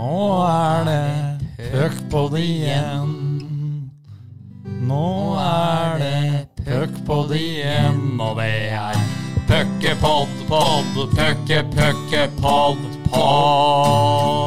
Nå er det puckpod igjen. Nå er det puckpod igjen, og det er puckepod, pod, pucke, pod, pod.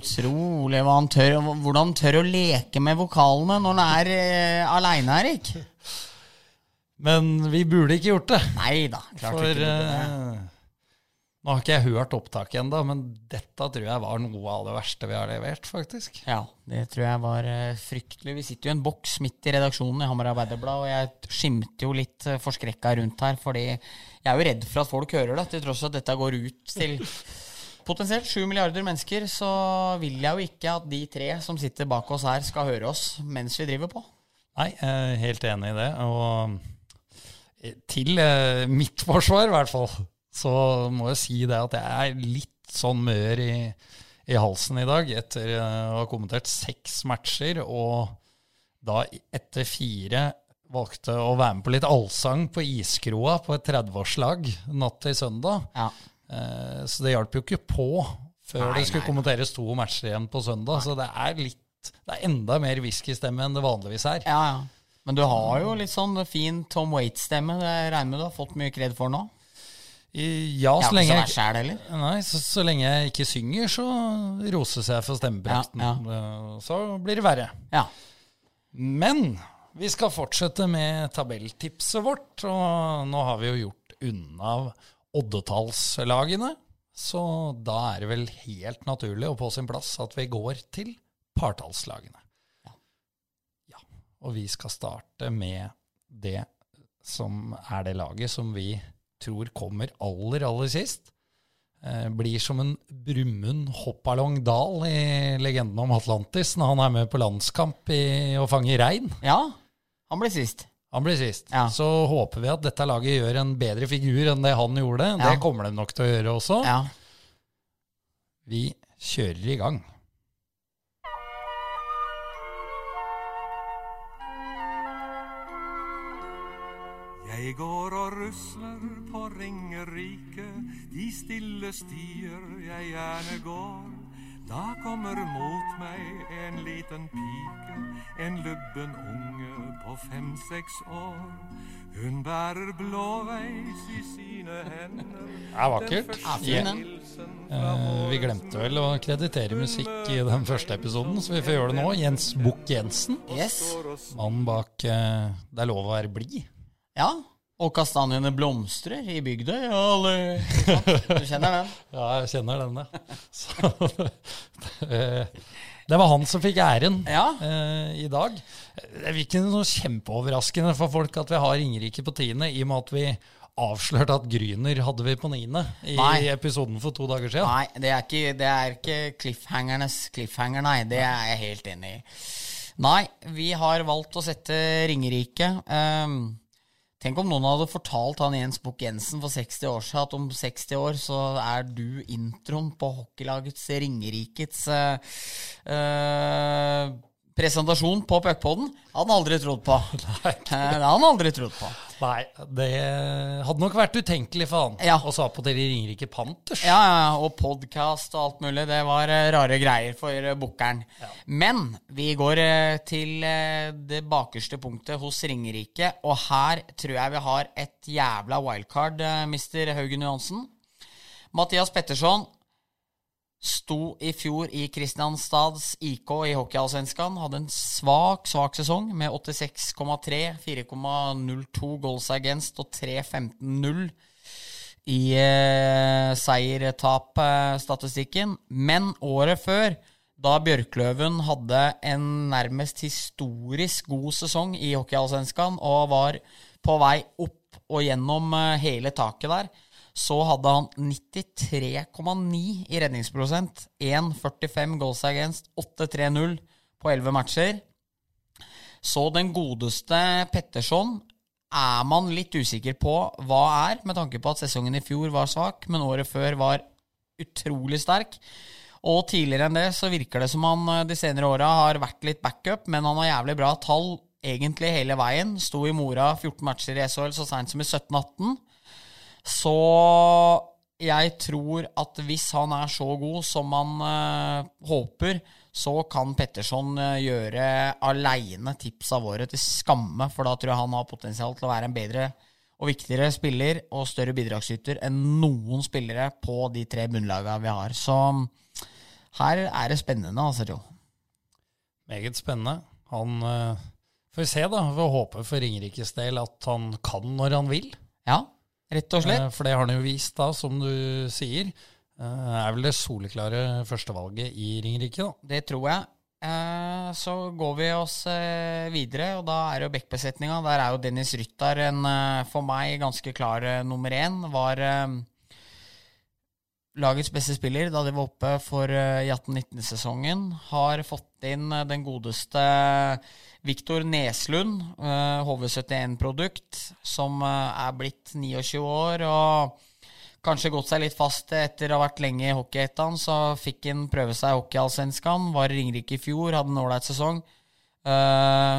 Utrolig hva han tør, hvordan han tør å leke med vokalene når han er uh, aleine, Erik. Men vi burde ikke gjort det. Nei da. For ikke det. eh, nå har ikke jeg hørt opptaket ennå, men dette tror jeg var noe av det verste vi har levert, faktisk. Ja, det tror jeg var eh, fryktelig. Vi sitter jo i en boks midt i redaksjonen i Hamar Arbeiderblad, og jeg skimter jo litt forskrekka rundt her, fordi jeg er jo redd for at folk hører det, til tross for at dette går ut til potensielt sju milliarder mennesker, så vil jeg jo ikke at de tre som sitter bak oss her, skal høre oss mens vi driver på. Nei, jeg er helt enig i det. Og eh, til eh, mitt forsvar, i hvert fall, så må jeg si det at jeg er litt sånn mør i, i halsen i dag etter eh, å ha kommentert seks matcher, og da etter fire valgte å være med på litt allsang på iskroa på et 30-årslag natt til søndag. Ja. Eh, Så det hjalp jo ikke på før Nei, det skulle nei, kommenteres to matcher igjen på søndag. Så det er litt Det er enda mer whiskystemme enn det vanligvis er. Ja, ja. Men du har jo litt sånn fin Tom Waits-stemme. Det regner med du har fått mye kred for nå. Ja, så lenge jeg, er nei, så, så lenge jeg ikke synger, så roses jeg for stemmebrekten. Ja, ja. Så blir det verre. Ja. Men vi skal fortsette med tabelltipset vårt, og nå har vi jo gjort unna oddetallslagene. Så da er det vel helt naturlig og på sin plass at vi går til partallslagene. Ja. Og vi skal starte med det som er det laget som vi tror kommer aller, aller sist. Eh, blir som en Brumund Hoppalong Dal i legenden om Atlantis når han er med på landskamp i å fange rein. ja. Han blir sist. Han blir sist. Ja. Så håper vi at dette laget gjør en bedre figur enn det han gjorde. Ja. Det kommer de nok til å gjøre også. Ja. Vi kjører i gang. Jeg går og rusler på Ringerike, de stille stier jeg gjerne går. Da kommer mot meg en liten pike, en lubben unge på fem-seks år. Hun bærer blåveis i sine hender. Det er vakkert. Ja, fin den. Eh, vi glemte vel å kreditere musikk i den første episoden, så vi får gjøre det nå. Jens Bukk Jensen, Yes. mannen bak eh, 'Det er lov å være blid'. Ja. Og kastanjene blomstrer i Bygdøy. alle- Du kjenner den? Ja, jeg kjenner den, ja. Så, eh, det var han som fikk æren Ja. eh, i dag. Det er ikke noe kjempeoverraskende for folk at vi har Ringerike på tiende, i og med at vi avslørte at Gryner hadde vi på niende i Nei. episoden for to dager siden. Nei, det er, ikke, det er ikke cliffhangernes cliffhanger, nei. Det er jeg helt enig i. Nei, vi har valgt å sette Ringerike. Ehm, tenk om noen hadde fortalt han Jens Bukk Jensen for 60 år siden at om 60 år så er du introen på hockeylagets Ringerikets uh, eh, presentasjon på puckpoden Hadde han aldri trodd på. Nei. Det hadde han aldri trodd på. Nei, det hadde nok vært utenkelig for han. Ja. Og så på dere Ringerike Panthers. Ja, ja, ja, og podkast og alt mulig. Det var eh, rare greier for uh, Ja. Men vi går eh, til eh, det bakerste punktet hos Ringerike, og her tror jeg vi har et jævla wildcard, mister. Haugen Johansen. Mathias Petterson sto i fjor i Kristianstads IK i Hockeyallsvenskan. Hadde en svak, svak sesong med 86,3, 4,02 goals against og 3,15-0 i eh, seier-tap-statistikken. Men året før, da Bjørkløven hadde en nærmest historisk god sesong i Hockeyallsvenskan og var på vei opp og gjennom eh, hele taket der, så hadde han 93,9 i redningsprosent. 1,45 goals against, 8-3-0 på 11 matcher. Så den godeste Petterson er man litt usikker på hva er, med tanke på at sesongen i fjor var svak, men året før var utrolig sterk. Og tidligere enn det så virker det som han eh, de senere åra har vært litt backup, men han har jævlig bra tall egentlig hele veien. Sto i mora 14 matcher i SHL så seint som i 17-18. Så jeg tror at hvis han er så god som han øh, håper, så kan Petterson øh, gjøre aleine tipsa våre til skamme. For da tror jeg han har potensial til å være en bedre og viktigere spiller og større bidragsyter enn noen spillere på de tre bunnlagene vi har. Så her er det spennende, altså, Jo. Meget spennende. Han øh, Får vi se, da. Vi håpe for Ringerikes del at han kan når han vil. Ja, rett og slett. Eh, For det har han jo vist, da, som du sier. Eh, Er vel det soleklare førstevalget i Ringerike, da. Det tror jeg. Eh, så går vi oss videre, og da er jo backbesetninga. Der er jo Dennis Ryttar en for meg ganske klar nummer én. Var lagets beste spiller da de var oppe for eh, i 18-19-sesongen. Har fått inn eh, den godeste Viktor Neslund, eh, HV71-produkt, som eh, er blitt 29 år. og kanskje gått seg litt fast etter å ha vært lenge i hockeyettan. Så fikk han prøve seg i hockeyallsvenskan. Var i Ringerike i fjor, hadde en ålreit sesong.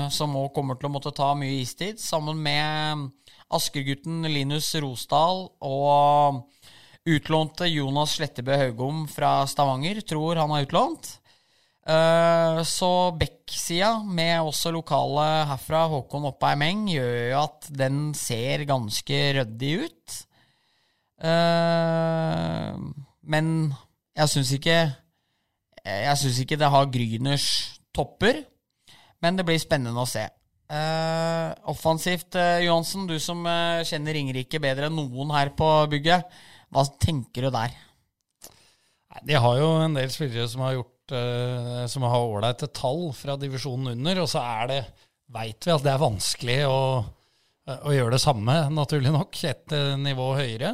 Som òg kommer til å måtte ta mye istid, sammen med Askergutten Linus Rosdal og utlånte Jonas Slettebø Haugom fra Stavanger. Tror han har utlånt. Uh, så Beck-sida, med også lokale herfra, Håkon Oppheim Eng, gjør jo at den ser ganske ryddig ut. Eh, men jeg syns ikke Jeg syns ikke det har Gryners topper. Men det blir spennende å se. Eh, offensivt, eh, Johansen, du som eh, kjenner Ringerike bedre enn noen her på bygget. Hva tenker du der? De har jo en del spillere som har gjort uh, Som har ålreite tall fra divisjonen under, og så er det Veit vi at det er vanskelig å, å gjøre det samme, naturlig nok, et eh, nivå høyere.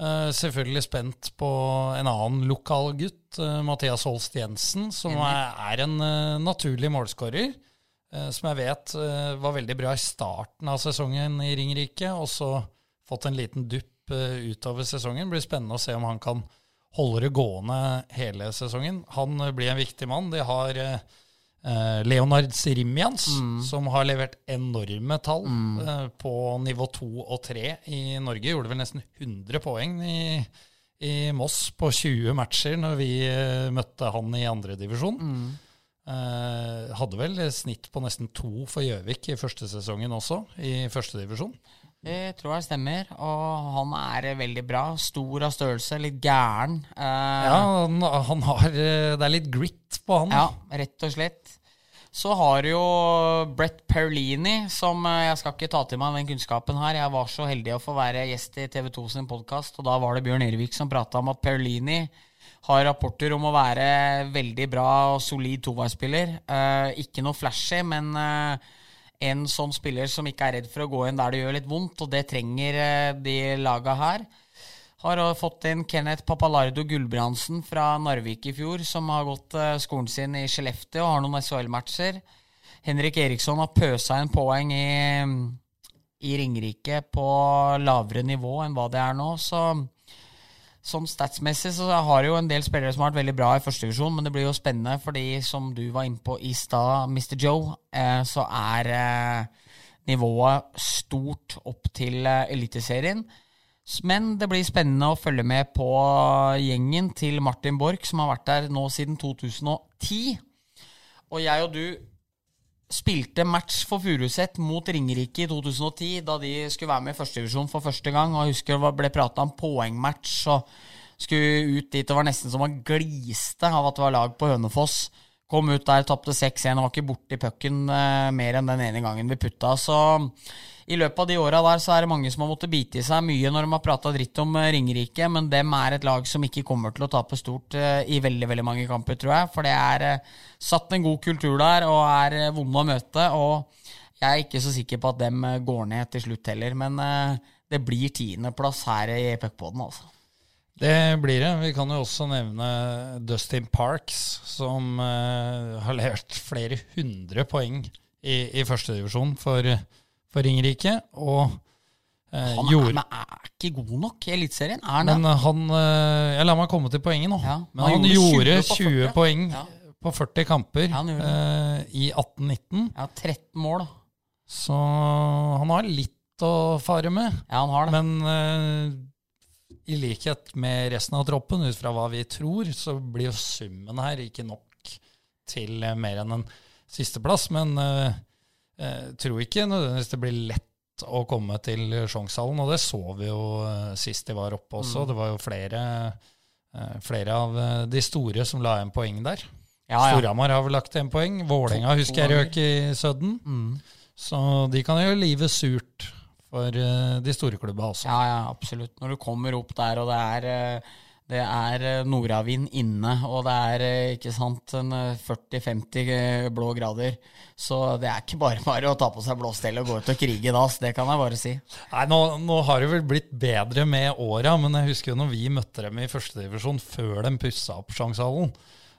Eh, selvfølgelig spent på en annen lokal gutt, uh, Mathias Holst Jensen, som er, er en eh, naturlig målskårer. eh, som jeg vet eh, var veldig bra i starten av sesongen i Ringerike, og så fått en liten dupp utover sesongen. Det blir spennende å se om han kan holde det gående hele sesongen. Han eh, blir en viktig mann. De har eh, eh, Leonard Sirimians, som har levert enorme tall eh, på nivå 2 og 3 i Norge. Gjorde vel nesten 100 poeng i, i Moss på 20 matcher når vi møtte han i andredivisjon. Eh, hadde vel snitt på nesten to for Gjøvik i første sesongen også, i førstedivisjon. Det tror jeg stemmer. Og han er veldig bra. Stor av størrelse, litt gæren. Eh, Ja, han, han har eh, Det er litt grit på han. Ja, rett og slett. Så har jo Brett Perlini, som eh, Jeg skal ikke ta til meg den kunnskapen her. Jeg var så heldig å få være gjest i TV 2 sin podkast, og da var det Bjørn Ervik som prata om at Perlini har rapporter om å være veldig bra og solid toveisspiller. Eh, ikke noe flashy, men eh, en sånn spiller som ikke er redd for å gå inn der det gjør litt vondt, og det trenger eh, de laga her. Har fått inn Kenneth Papalardo Gulbrandsen fra Narvik i fjor, som har gått eh, skolen sin i Skellefteå og har noen SHL-matcher. Henrik Eriksson har pøsa inn poeng i, i Ringerike på lavere nivå enn hva det er nå, så sånn statsmessig så har jo en del spillere som har vært veldig bra i første divisjon, men det blir jo spennende fordi, som du var inne på i stad, Mr. Joe, eh, så er eh, nivået stort opp til eh, Eliteserien. Men det blir spennende å følge med på gjengen til Martin Borch, som har vært der nå siden 2010. Og jeg og du spilte match for Furuset mot Ringerike i 2010, da de skulle være med i førstedivisjon for første gang. Og jeg husker det ble prata om poengmatch, og skulle ut dit. Det var nesten som man gliste av at det var lag på Hønefoss. Kom ut der, tapte 6-1 og var ikke borti pucken eh, mer enn den ene gangen vi putta. Så i løpet av de åra der så er det mange som har måttet bite i seg mye når de har prata dritt om eh, Ringerike, men dem er et lag som ikke kommer til å tape stort eh, i veldig veldig mange kamper, tror jeg. For det er eh, satt en god kultur der og er vonde å møte. Og jeg er ikke så sikker på at dem går ned til slutt heller, men det blir tiendeplass her i puckpoden, altså. Det blir det. Vi kan jo også nevne Dustin Parks, som uh, har levert flere hundre poeng i, i førstedivisjon for, for Ringerike. Og eh, Han er, gjorde men er ikke god nok i Eliteserien. Er han det? Men han eh, Jeg lar meg komme til poenget nå. Ja, Men han han, gjorde gjorde 20 20, 40. poeng Ja. på 40 kamper Ja, i 18-19. Ja, 13 mål. Så han har litt å fare med. Ja, han har det. Men i likhet med resten av troppen, ut fra hva vi tror, så blir jo summen her ikke nok til eh, mer enn en sisteplass. Men eh, tror ikke nødvendigvis det blir lett å komme til Sjongshallen, og det så vi jo sist de var oppe også. Mm. Det var jo flere, flere av de store som la igjen poeng der. ja, ja. Storhamar har vel lagt igjen poeng. Vålerenga husker jeg røk i Sudden. Mm. Så de kan jo livet surt for eh, de store klubba også. Ja, ja, absolutt. Når du kommer opp der, og det er, eh, det er eh, nordavind inne, og det er eh, ikke sant, eh, 40-50 eh, blå grader, så det er ikke bare bare å ta på seg blåstell og gå ut og krige da, så det kan jeg bare si. Nei, nå, nå har det vel blitt bedre med åra, men jeg husker jo når vi møtte dem i førstedivisjon før de pussa opp Sjangshallen.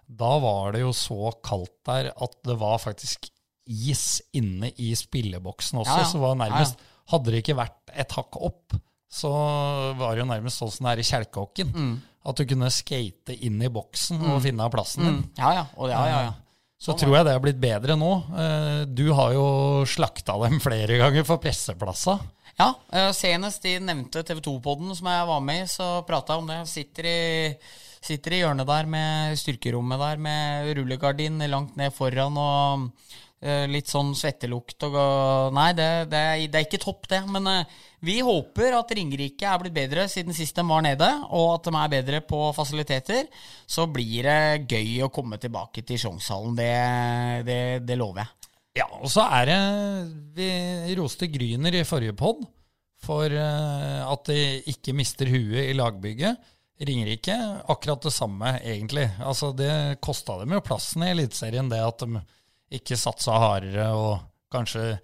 Da var det jo så kaldt der at det var faktisk is inne i spilleboksen også. Ja, ja. Så var det nærmest Ja, Hadde det ikke vært et hakk opp, så var det jo nærmest sånn som det er i kjelkehockeyen. Mm. At du kunne skate inn i boksen og finne plassen din. Mm. Ja, ja. Og ja, ja, ja. Så Sånn tror jeg det har blitt bedre nå. Eh, Du har jo slakta dem flere ganger for presseplassa. Ja, eh, senest i nevnte TV 2-podden som jeg var med i, så prata jeg om det. Sitter i, sitter i hjørnet der med styrkerommet der med rullegardin langt ned foran og eh, litt sånn svettelukt og Nei, det, det, det er ikke topp, det. Men eh, vi håper at Ringerike er blitt bedre siden sist de var nede, og at de er bedre på fasiliteter. Så blir det gøy å komme tilbake til Sjongshallen. Det, det, det lover jeg. Ja, og så er det Vi roste Gryner i forrige pod for eh, at de ikke mister huet i lagbygget. Ringerike akkurat det samme, egentlig. Altså, det kosta dem jo plassen i Eliteserien, det at de ikke satsa hardere og kanskje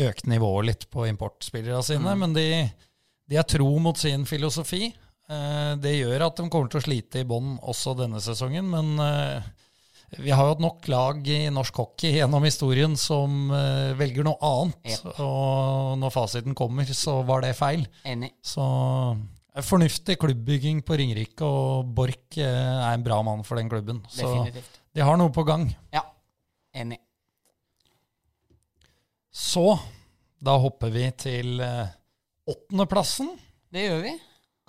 økt nivået litt på importspillerne sine. Men de, de er tro mot sin filosofi. Eh, Det gjør at de kommer til å slite i bånn også denne sesongen, men eh, vi har jo hatt nok lag i norsk hockey gjennom historien som eh, velger noe annet. Jep. Og når fasiten kommer, så var det feil. Enig. Så fornuftig klubbbygging på Ringerike, og Borch er en bra mann for den klubben. Så Definitivt. de har noe på gang. Ja, enig. Så da hopper vi til eh, åttendeplassen. Det gjør vi.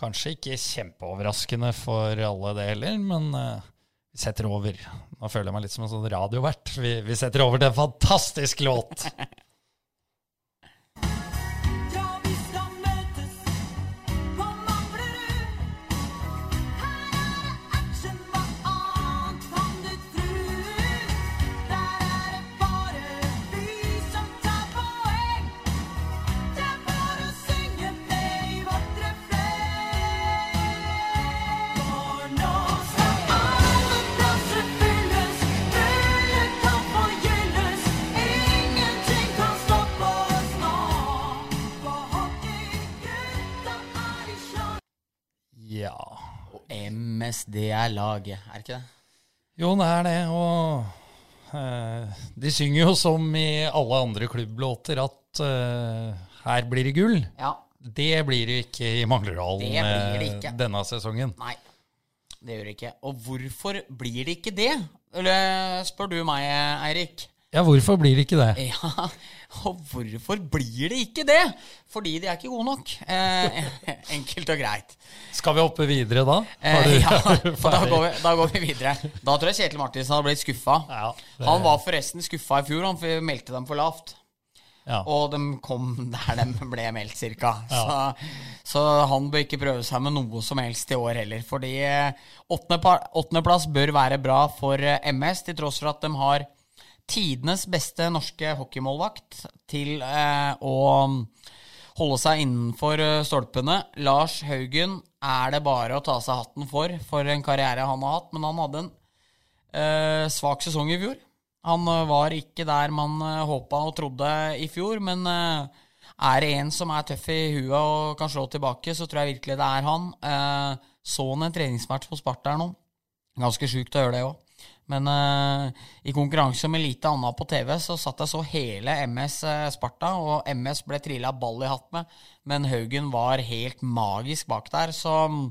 Kanskje ikke kjempeoverraskende for alle det heller, men eh, vi setter over. Nå føler jeg meg litt som en sånn radiovert. Vi, vi setter over til en fantastisk låt. MSD er laget, er det ikke det? Jo, det er det. Og eh, de synger jo som i alle andre klubblåter at eh, her blir det gull. Ja. Det blir det ikke i det eh, denne sesongen. Nei, det gjør det ikke. Og hvorfor blir det ikke det? Eller spør du meg, Eirik? Ja, hvorfor blir det ikke det? Ja, og hvorfor blir det ikke det? Fordi de er ikke gode nok. Eh, enkelt og greit. Skal vi hoppe videre da? Eh, ja, da går, vi, da går vi videre. Da tror jeg Kjetil Martinsen hadde blitt skuffa. Ja, det- Han var forresten skuffa i fjor, han meldte dem for lavt. Ja. Og de kom der de ble meldt, cirka. Så, så han bør ikke prøve seg med noe som helst i år heller. Fordi eh, åttende- åttendeplass bør være bra for eh, MS, til tross for at de har tidenes beste norske hockeymålvakt til eh, å holde seg innenfor eh, stolpene. Lars Haugen er det bare å ta seg hatten for, for en karriere han har hatt. Men han hadde en eh, svak sesong i fjor. Han eh, var ikke der man uh, håpa og trodde i fjor, men eh, er det en som er tøff i huet og kan slå tilbake, så tror jeg virkelig det er han. Eh, så han en treningsmatch på Sparta her nå. Ganske sjukt å gjøre det òg. Men uh, i konkurranse med lite annet på TV, så satt jeg så hele MS eh, Sparta, og MS ble trilla ball i hatt med, men Haugen var helt magisk bak der, så mm,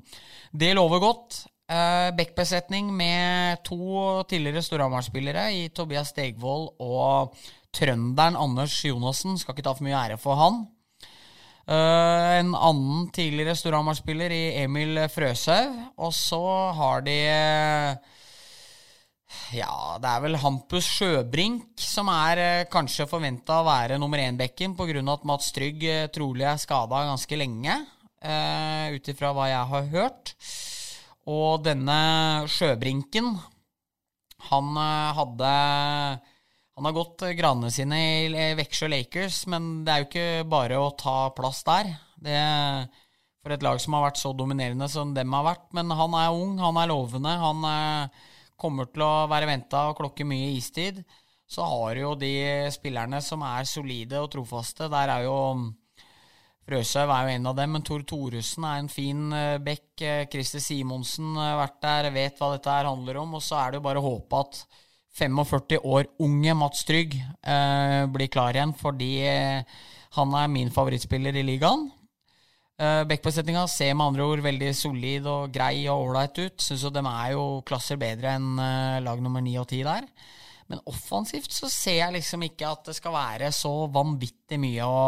det lover godt. Uh, Bekkbesetning med to tidligere Storhamar-spillere i Tobias Stegvold og trønderen Anders Jonassen. Skal ikke ta for mye ære for han. Uh, en annen tidligere Storhamar-spiller i Emil Frøshaug. Og så har de eh, Ja, det er vel Hampus Sjøbrink som er eh, kanskje forventa å være nummer én-bekken pga. at Mats Trygg eh, trolig er skada ganske lenge, uh, ut ifra hva jeg har hørt. Og denne Sjøbrinken, han eh, hadde Han har gått eh, granene sine i eh, Veksjø Lakers, men det er jo ikke bare å ta plass der. Det For et lag som har vært så dominerende som dem har vært. Men han er ung, han er lovende. Han eh, kommer til å være venta og klokke mye istid. Så har jo de spillerne som er solide og trofaste. Der er jo Frøshaug er jo en av dem, men Tor Thoresen er en fin uh, bekk. Uh, Christer Simonsen har vært der, vet hva dette her handler om. Og så er det jo bare å håpe at 45 år unge Mats Trygg eh, blir klar igjen, fordi han er min favorittspiller i ligaen. Uh, Bekkbesetninga ser med andre ord veldig solid og grei og ålreit ut. Syns jo de er jo klasser bedre enn uh, lag nummer 9 og 10 der. Men offensivt så ser jeg liksom ikke at det skal være så vanvittig mye å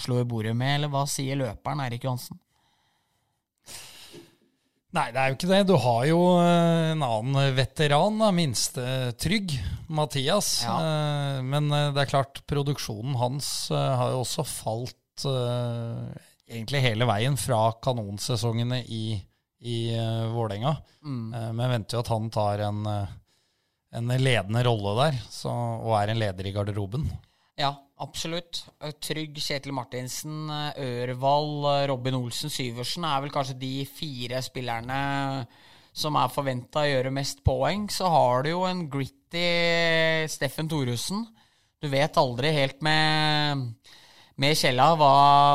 slå i bordet med, eller hva sier løperen Eirik Johansen? Nei, det er jo ikke det. Du har jo eh, en annen veteran, da, minste Trygg, Mathias. Ja. Eh, Men eh, det er klart, produksjonen hans eh, har jo også falt eh, egentlig hele veien fra kanonsesongene i, i eh, Vålerenga. Eh, Men venter jo at han tar en, en ledende rolle der, så, og er en leder i garderoben. Ja, absolutt. Trygg, Kjetil Martinsen, Ørvald, Robin Olsen, Syversen er vel kanskje de fire spillerne som er forventa å gjøre mest poeng. Så har du jo en gritty Steffen Thoresen. Du vet aldri helt med, med Kjella hva,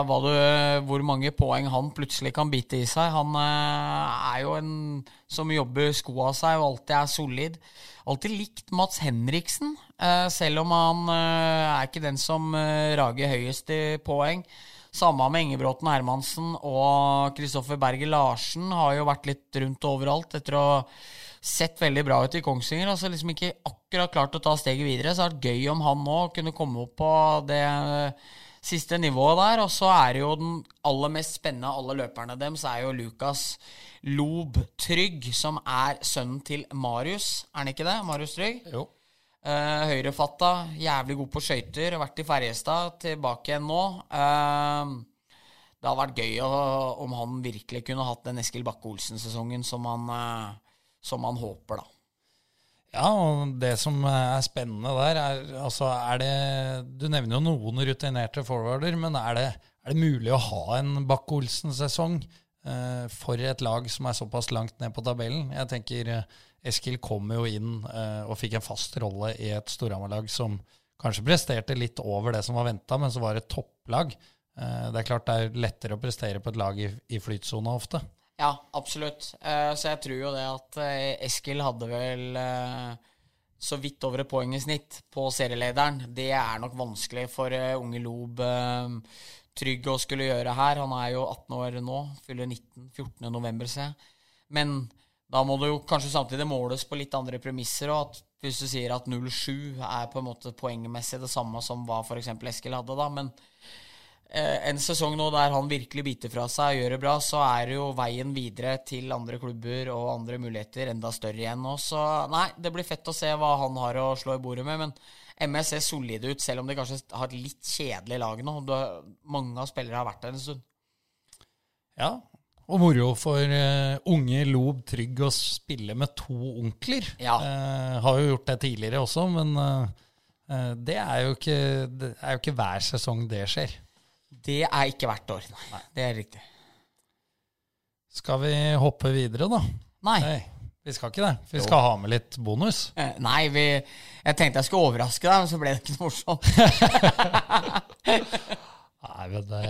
hva du, hvor mange poeng han plutselig kan bite i seg. Han eh, er jo en som jobber skoa seg og alltid er solid. Alltid likt Mats Henriksen, eh, selv om han eh, er ikke den som rager høyest i poeng. Samme med Engebråten Hermansen og Kristoffer Berger Larsen har jo vært litt rundt overalt etter å ha sett veldig bra ut i Kongsvinger. Altså liksom ikke akkurat klart å ta steget videre. Så det har vært gøy om han nå kunne komme opp på det siste nivået der. Og så er jo den aller mest spennende av alle løperne deres, er jo Lukas Lob Trygg, som er sønnen til Marius. Er han ikke det? Marius Trygg? Jo. Uh, Høyrefatta, jævlig god på skøyter, vært i Ferjestad, tilbake igjen nå. Uh, det hadde vært gøy å, om han virkelig kunne hatt den Eskil Bakke-Olsen-sesongen som, eh, som han håper, da. Ja, og det som er spennende der, er altså er det Du nevner jo noen rutinerte forwarder, men er det, er det mulig å ha en Bakke-Olsen-sesong eh, for et lag som er såpass langt ned på tabellen? Jeg tenker eh, Eskil kom jo inn eh, og fikk en fast rolle i et Storhamar-lag som kanskje presterte litt over det som var venta, men så var et topplag. Eh, det er klart det er lettere å prestere på et lag i, i flytsona ofte. Ja, absolutt. Eh, så jeg tror jo det at eh, Eskil hadde vel eh, så vidt over et poeng i snitt på serielederen. Det er nok vanskelig for unge Lob Trygg å skulle gjøre her. Han er jo 18 år nå, fyller 19 14. november, ser. Men da må det jo kanskje samtidig måles på litt andre premisser. og at Hvis du sier at 07 er på en måte poengmessig det samme som hva f.eks. Eskil hadde, da. Men en sesong nå der han virkelig biter fra seg og gjør det bra, så er jo veien videre til andre klubber og andre muligheter enda større igjen nå. Så nei, det blir fett å se hva han har å slå i bordet med. Men MS ser solide ut, selv om de kanskje har et litt kjedelig lag nå. Mange av spillere har vært der en stund. Ja, og moro for uh, unge Lob Trygg å spille med to onkler. Ja. Uh, har jo gjort det tidligere også, men uh, eh, det, er jo ikke, det er jo ikke hver sesong det skjer. Det er ikke hvert år. Nei, det er riktig. Skal vi hoppe videre, da? Nei. Nei, vi skal ikke det. Vi skal ha med litt bonus. Eh, Nei, vi, jeg tenkte jeg skulle overraske deg, men så ble det ikke noe morsomt. Nei, men det,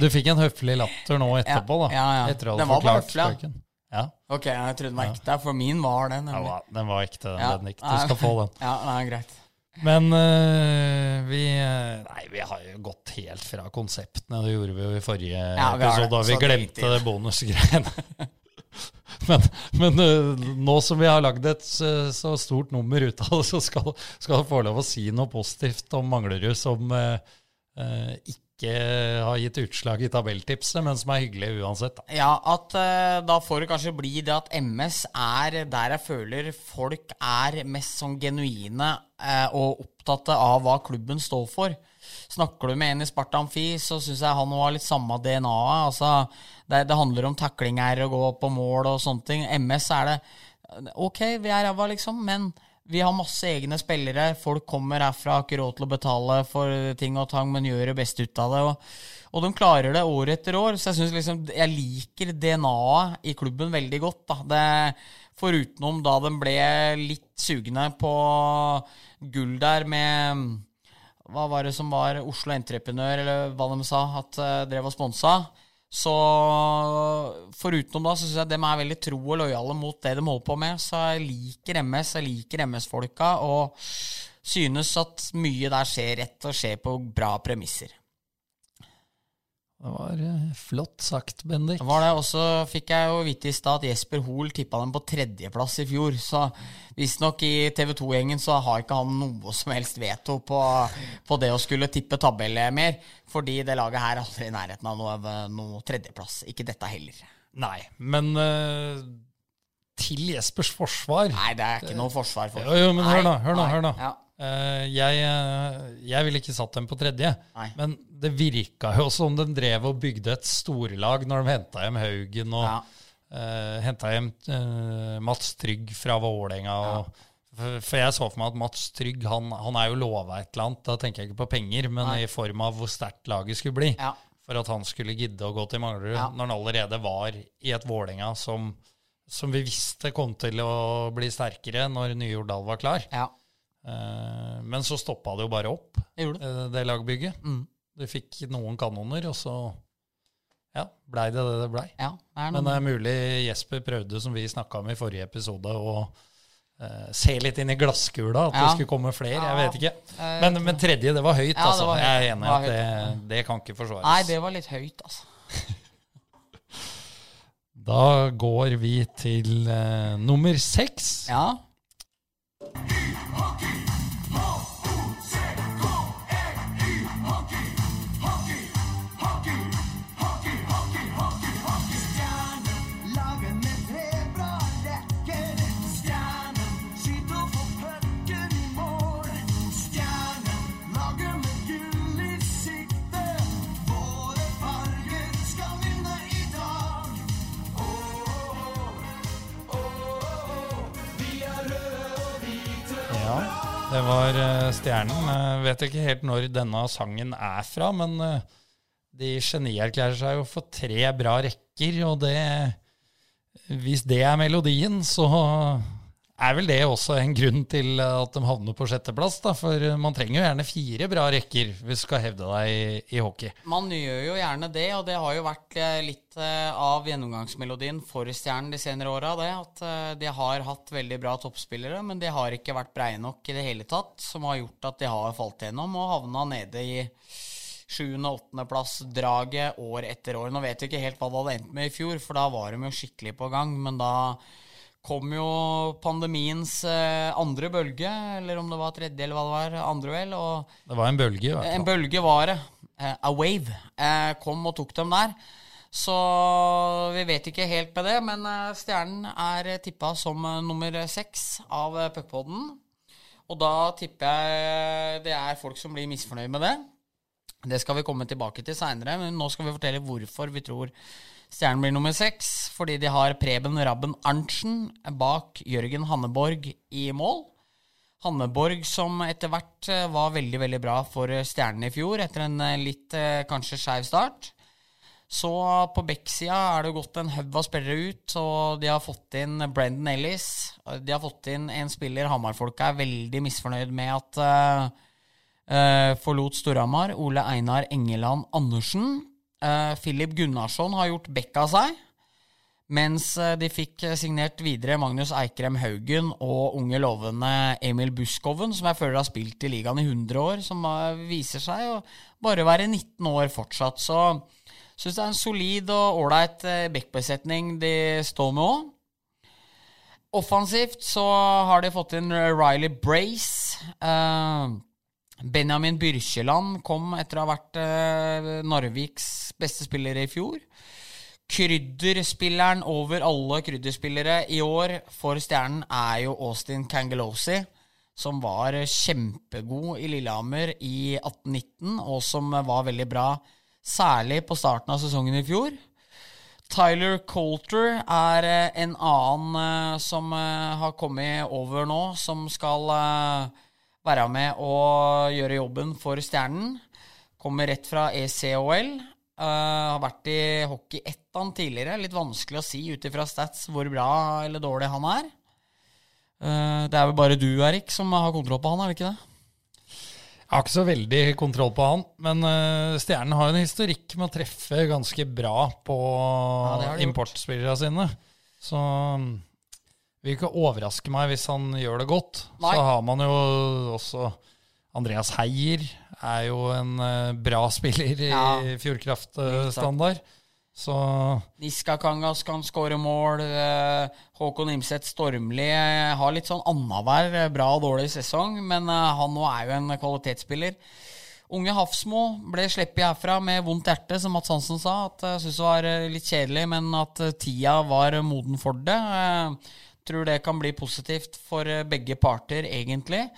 du fikk en høflig latter nå etterpå, da. ja, ja. Etter at du hadde var forklart spøken. Ja, Ok, jeg trodde den var ekte, for min var det. ja nemlig. den var ekte, den. Ja. Bendik. Du skal få den. Ja, nei, greit. Men øh, vi øh, Nei, vi har jo gått helt fra konseptene. Det gjorde vi jo i forrige Ja, vi episode, da vi glemte det. bonusgreiene. men men øh, nå som vi har lagd et så, så stort nummer ut av det, så skal, skal du få lov å si noe positivt om Manglerud som øh, øh, ikke har gitt utslag i tabelltipset, men som er hyggelig uansett. Ja, at uh, da får det kanskje bli det at MS er der jeg føler folk er mest sånn genuine uh, og opptatt av hva klubben står for. Snakker du med en i Sparta Amfi, så syns jeg han har litt samme DNA-et. Altså, det, det handler om taklinger og gå på mål og sånne ting. MS er det Ok, vi er ræva, liksom, men vi har masse egne spillere. Folk kommer herfra, har ikke råd til å betale for ting og tang, men gjør det beste ut av det. Og, og de klarer det år etter år. Så jeg synes liksom, jeg liker DNA-et i klubben veldig godt. da. Det, forutenom da de ble litt sugne på gull der med Hva var det som var Oslo Entreprenør, eller hva de sa, at uh, drev og sponsa. Så forutenom da, så syns jeg de er veldig tro og lojale mot det de holder på med. Så jeg liker MS, jeg liker MS-folka, og synes at mye der skjer rett og skjer på bra premisser. Det var øh, flott sagt, Bendik. Det var det, Og så fikk jeg jo vite i stad at Jesper Hoel tippa dem på tredjeplass i fjor. Så visstnok i TV 2-gjengen så har ikke han noe som helst veto på, på det å skulle tippe tabelle mer. Fordi det laget her er aldri i nærheten av noe, noe tredjeplass. Ikke dette heller. Nei, men uh, til Jespers forsvar Nei, det er ikke noe forsvar for Jo, jo, men hør nå, hør nå, hør nå. Ja. Eh, jeg, eh, jeg ville ikke satt dem på tredje, Nei. men det virka jo som de drev og bygde et storlag når de henta hjem Haugen og Ja. uh, henta hjem uh, Mats Trygg fra Vålerenga. Ja. For, for jeg så for meg at Mats Trygg han, han er jo lova et eller annet, da tenker jeg ikke på penger, men Nei. i form av hvor sterkt laget skulle bli. Ja. For at han skulle gidde å gå til Manglerud Ja. når han allerede var i et Vålerenga som, som vi visste kom til å bli sterkere når nye Jordal var klar. ja. Eh, Men så stoppa det jo bare opp, Det det. eh, lagbygget. Mm. Du fikk noen kanoner, og så ja, blei det det det blei. Ja, det Men det er mulig Jesper prøvde, som vi snakka om i forrige episode, å uh, se litt inn i glasskula, at det skulle komme flere. Jeg vet ikke. Men, men tredje, det var høyt, Ja, altså. var høyt. Jeg er enig i at det, det kan ikke forsvares. Nei, det var litt høyt, altså. Da går vi til uh, nummer seks. Ja. Det var eh, Stjernen. Jeg vet ikke helt når denne sangen er fra, men eh, de genierklærer seg jo for tre bra rekker, og det Hvis det er melodien, så er vel det også en grunn til at de havner på sjetteplass, da. For man trenger jo gjerne fire bra rekker hvis du skal hevde deg i, i hockey. Man gjør jo gjerne det, og det har jo vært eh, litt eh, av gjennomgangsmelodien for Stjernen de senere åra. At eh, de har hatt veldig bra toppspillere, men de har ikke vært breie nok i det hele tatt, som har gjort at de har falt gjennom og havna nede i sjuende-åttendeplass-draget år etter år. Nå vet vi ikke helt hva det hadde endt med i fjor, for da var de jo skikkelig på gang, men da kom jo pandemiens eh, andre bølge, eller om det var tredje eller hva det var, andre vel, og Det var en bølge, i hvert en bølge var det. Eh, a wave. Eh, kom og tok dem der. Så vi vet ikke helt med det, men Stjernen er tippa som nummer seks av puckpoden. Og da tipper jeg det er folk som blir misfornøyd med det. Det skal vi komme tilbake til seinere, men nå skal vi fortelle hvorfor vi tror Stjernen blir nummer seks. Fordi de har Preben Rabben Arntzen bak Jørgen Hanneborg i mål. Hanneborg som etter hvert eh, var veldig veldig bra for eh, Stjernen i fjor, etter en eh, litt kanskje skeiv start. Så på Beck-sida er det gått en haug av spillere ut, og de har fått inn Brendan Ellis. De har fått inn en spiller Hamar-folka er veldig misfornøyd med at uh, uh, forlot Storhamar. Ole Einar Engeland Andersen. Eh, Philip Gunnarsson har gjort bekk av seg. Mens eh, de fikk eh, signert videre Magnus Eikrem Haugen og unge lovende Emil Buskoven, som jeg føler har spilt i ligaen i 100 år, som viser seg å bare være 19 år fortsatt. Så syns det er en solid og ålreit bekkbesetning de står med òg. Offensivt så har de fått inn Riley Brace. Eh, Benjamin Byrkjeland kom etter å ha vært eh, Narviks beste spiller i fjor. Krydderspilleren over alle krydderspillere i år for Stjernen er jo Austin Cangelosi, som var kjempegod i Lillehammer i 1819, og som var veldig bra særlig på starten av sesongen i fjor. Tyler Coulter er eh, en annen eh, som eh, har kommet over nå, som skal eh, være med og gjøre jobben for Stjernen. Kommer rett fra ECHL. Uh, har vært i Hockey Ettan tidligere. Litt vanskelig å si ut ifra stats hvor bra eller dårlig han er. Uh, det er vel bare du, Erik, som har kontroll på han, er det ikke det? Jeg har ikke så veldig kontroll på han, men uh, Stjernen har en historikk med å treffe ganske bra på gjort. importspillerne sine. Så vil ikke overraske meg hvis han gjør det godt. Nei. Så har man jo også Andreas Heier, er jo en uh, bra spiller i Ja. Fjordkraft-standard. Så Niska Kangas kan skåre mål. eh, Håkon Imset Stormli eh, har litt sånn annenhver eh, bra og dårlig sesong, men eh, han nå er jo en kvalitetsspiller. Unge Hafsmo ble sluppet herfra med vondt hjerte, som Mats Hansen sa. At jeg syntes det var eh, litt kjedelig, men at eh, tida var moden for det. Tror det kan bli positivt for eh, begge parter, egentlig.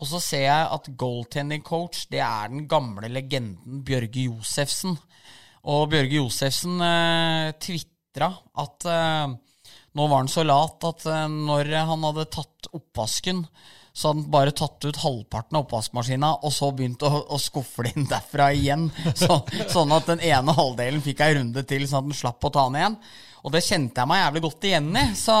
Og så ser jeg at goaltending coach, det er den gamle legenden Bjørge Josefsen. Og Bjørge Josefsen eh, tvitra at eh, nå var han så lat at eh, når han hadde tatt oppvasken, så hadde han bare tatt ut halvparten av oppvaskmaskina, og så begynt å, å skuffe det inn derfra igjen. Så, sånn at den ene halvdelen fikk ei runde til, sånn at den slapp å ta den igjen. Og det kjente jeg meg jævlig godt igjen i. Så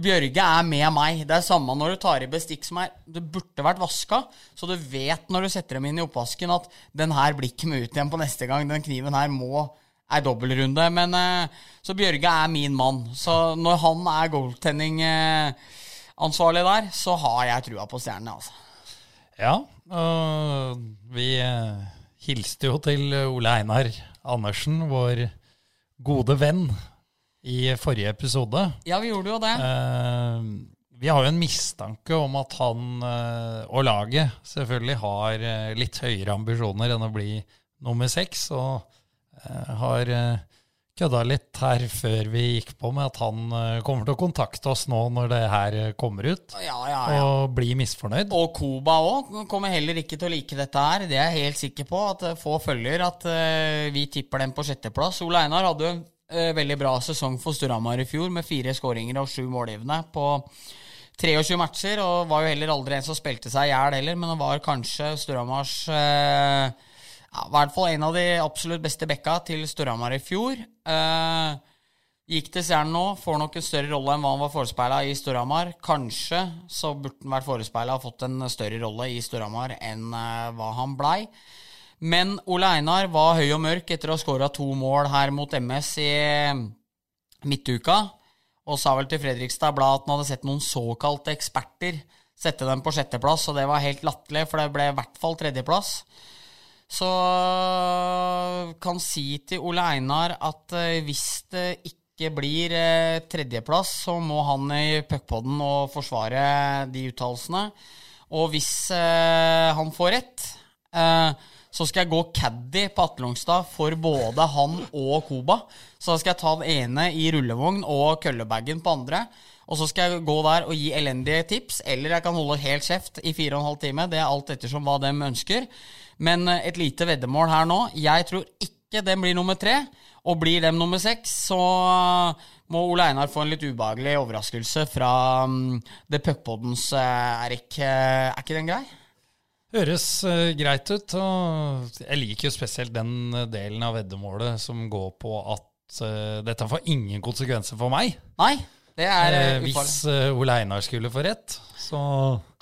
Bjørge er med meg. Det er samme når du tar i bestikk som er Det burde vært vaska, så du vet når du setter dem inn i oppvasken at den her blir ikke med ut igjen på neste gang. Den kniven her må ei dobbeltrunde. Men eh, Så Bjørge er min mann. Så når han er goaltending-ansvarlig der, så har jeg trua på stjernene, altså. ja, og vi eh, hilste jo til Ole Einar Andersen, vår gode venn, i forrige episode. Ja, vi gjorde jo det. Eh, vi har jo en mistanke om at han eh, og laget selvfølgelig har eh, litt høyere ambisjoner enn å bli nummer seks, og eh, har kødda litt her før vi gikk på med at han kommer til å kontakte oss nå når det her kommer ut, Ja, ja, ja. og bli misfornøyd. Og Koba òg kommer heller ikke til å like dette her. Det er jeg helt sikker på. At få følger at vi tipper dem på sjetteplass. Ole Einar hadde jo en veldig bra sesong for Storhamar i fjor, med fire skåringer og sju målgivende på 23 matcher. Og var jo heller aldri en som spilte seg i hjel heller, men han var kanskje Storhamars eh, ja, I hvert fall en av de absolutt beste bekka til Storhamar i fjor. Eh, Gikk til Stjernen nå, får nok en større rolle enn hva han var forespeila i Storhamar. Kanskje så burde han vært forespeila og fått en større rolle i Storhamar enn eh, hva han blei. Men Ole Einar var høy og mørk etter å ha skåra to mål her mot MS i midtuka. Og sa vel til Fredrikstad Blad at han hadde sett noen såkalte eksperter sette dem på sjetteplass, og det var helt latterlig, for det ble i hvert fall tredjeplass. Så kan si til Ole Einar at eh, hvis det ikke blir eh, tredjeplass, så må han i puckpoden og forsvare de uttalelsene. Og hvis eh, han får rett, eh, så skal jeg gå caddy på Atle Longstad for både han og Koba. Så da skal jeg ta den ene i rullevogn og køllebagen på andre. Og så skal jeg gå der og gi elendige tips, eller jeg kan holde helt kjeft i fire og en halv time. Det er alt ettersom hva dem ønsker. Men eh, et lite veddemål her nå. Jeg tror ikke dem blir nummer tre. Og blir dem nummer seks, så eh, må Ole Einar få en litt ubehagelig overraskelse fra um, The Puckpoddens uh, Erik. Eh, er ikke den grei? Høres eh, greit ut. Og jeg liker jo spesielt den eh, delen av veddemålet som går på at uh, dette får ingen konsekvenser for meg. Nei, det er uh, hvis uh, Ole Einar skulle få rett, så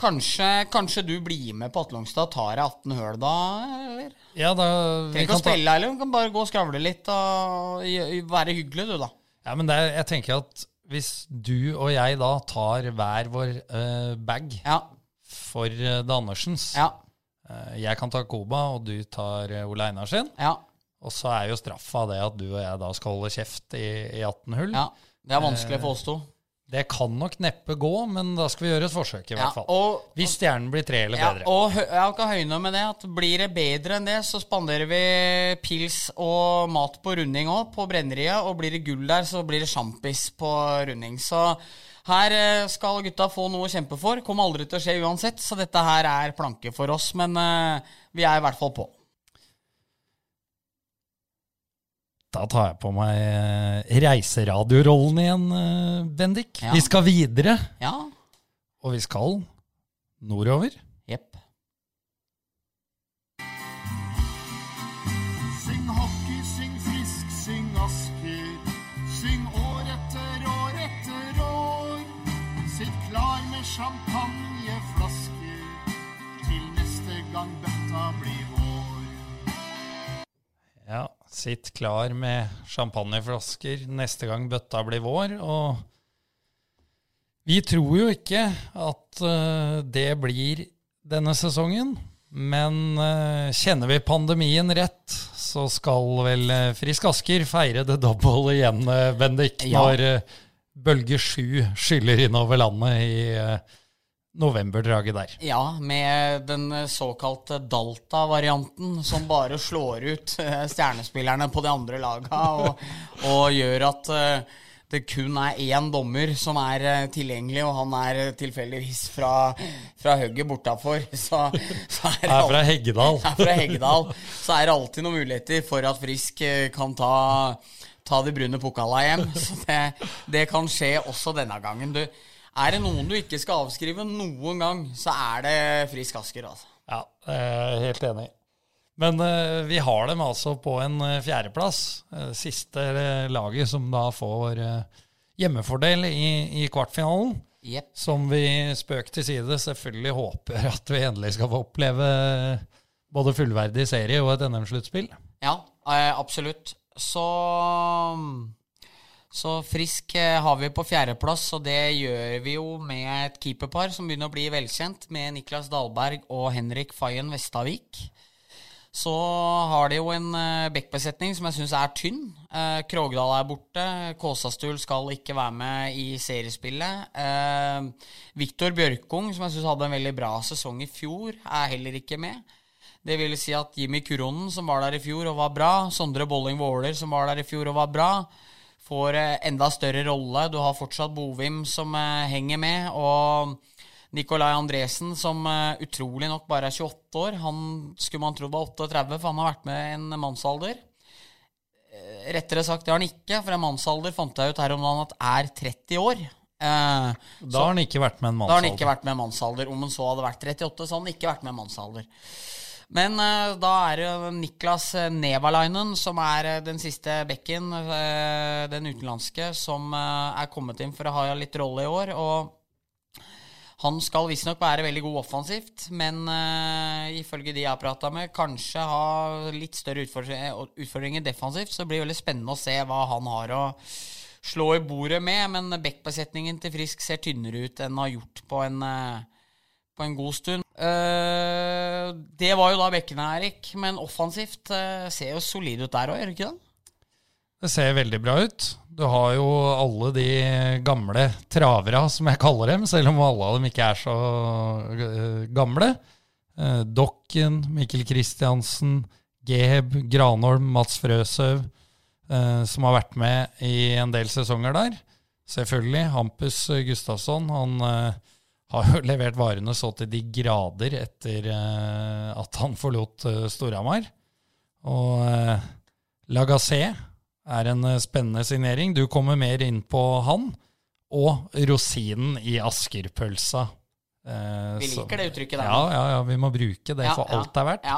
Kanskje, kanskje du blir med på Atle Longstad og tar deg 18 høl da, eller? Ja, da Trenger ikke å kan ta, spille, eller? Du kan bare gå og skravle litt og være hyggelig, du, da. Ja, men er, jeg tenker at hvis du og jeg da tar hver vår uh, bag Ja. For eh, det Andersens Ja. eh, Jeg kan ta Koba, og du tar eh, Ole Einar sin. Ja. Og så er jo straffa det at du og jeg da skal holde kjeft i, i 18 hull. ja. Det er vanskelig for oss to. Det kan nok neppe gå, men da skal vi gjøre et forsøk, i hvert fall. og, Hvis stjernen blir tre eller ja, bedre. og jeg jeg kan høyne med det at blir det bedre enn det, så spanderer vi pils og mat på runding òg, på brenneriet. Og blir det gull der, så blir det sjampis på runding. Så her eh, skal gutta få noe å kjempe for. Kommer aldri til å skje uansett, så dette her er planke for oss. Men eh, vi er i hvert fall på. Da tar jeg på meg eh, reiseradiorollen igjen, Bendik. Ja. Vi skal videre, Ja. og vi skal nordover. Ja, sitt klar med champagneflasker neste gang bøtta blir vår. Og vi tror jo ikke at eh, det blir denne sesongen. Men eh, kjenner vi pandemien rett, så skal vel eh, Frisk Asker feire det double igjen, Bendik, Ja. når eh, bølge sju skyller innover landet i novemberdraget der. Ja, med den såkalte Dalta-varianten, som bare slår ut eh, stjernespillerne på de andre laga, og, og gjør at eh, det kun er én dommer som er eh, tilgjengelig, og han er tilfeldigvis fra, fra hugget bortafor. Så, så er Er fra Heggedal. er fra Heggedal, så er det alltid noen muligheter for at Frisk kan ta, ta de brune pokala hjem. Så det, det kan skje også denne gangen. Du, er det noen du ikke skal avskrive noen gang, så er det Frisk Asker. Altså. Ja, er helt enig. Men eh, vi har dem altså på en eh, fjerdeplass. Eh, siste eh, laget som da får eh, hjemmefordel i, i kvartfinalen. Yep. Som vi spøk til side selvfølgelig håper at vi endelig skal få oppleve både fullverdig serie og et NM-sluttspill. Ja, eh, absolutt. Så så Frisk eh, har vi på fjerdeplass, og det gjør vi jo med et keeperpar som begynner å bli velkjent, med Niklas Dahlberg og Henrik Fayen Vestavik. Så har de jo en uh, backbesetning som jeg syns er tynn. Eh, Krogdal er borte. Kåsastul skal ikke være med i seriespillet. Uh, Viktor Bjørkung, som jeg syns hadde en veldig bra sesong i fjor, er heller ikke med. Det vil si at Jimmy Kuronen, som var der i fjor og var bra, Sondre Bolling Våler, som var der i fjor og var bra, får eh, enda større rolle. Du har fortsatt Bovim som eh, henger med, og Nikolai Andresen, som eh, utrolig nok bare er 28 år. Han skulle man trodd var 38, for han har vært med en mannsalder. Rettere sagt, det har han ikke, for en mannsalder fant jeg ut her om dagen at er 30 år. Eh, Da har han ikke vært med en mannsalder. da har han ikke vært med en mannsalder. Om han så hadde vært 38, så hadde han ikke vært med en mannsalder. Men uh, da er det Niklas eh, Nevalainen som er eh, den siste bekken, uh, den utenlandske, som uh, er kommet inn for å ha litt rolle i år. Og han skal visstnok være veldig god offensivt, men ifølge de jeg har prata med, kanskje ha litt større utfordringer, utfordringer defensivt. Så det blir veldig spennende å se hva han har å slå i bordet med. Men bekkbesetningen til Frisk ser tynnere ut enn den har gjort på en, en god stund. Eh, det var jo da bekkene, Erik. Men offensivt eh, ser jo solid ut der òg, gjør det ikke det? Det ser veldig bra ut. Du har jo alle de gamle travera, som jeg kaller dem, selv om alle av dem ikke er så øh, gamle. Eh, Dokken, Mikkel Kristiansen, Geheb, Granholm, Mats Frøsøv, eh, som har vært med i en del sesonger der. Selvfølgelig Hampus Gustafsson. Han eh, har jo levert varene så til de grader etter eh, at han forlot eh, Storhamar. Og eh, Lagassé er en eh, spennende signering. Du kommer mer inn på han. Og rosinen i Asker-pølsa. Eh, Vi liker det uttrykket der. Ja, ja, ja, vi må bruke det Ja, for alt det er verdt.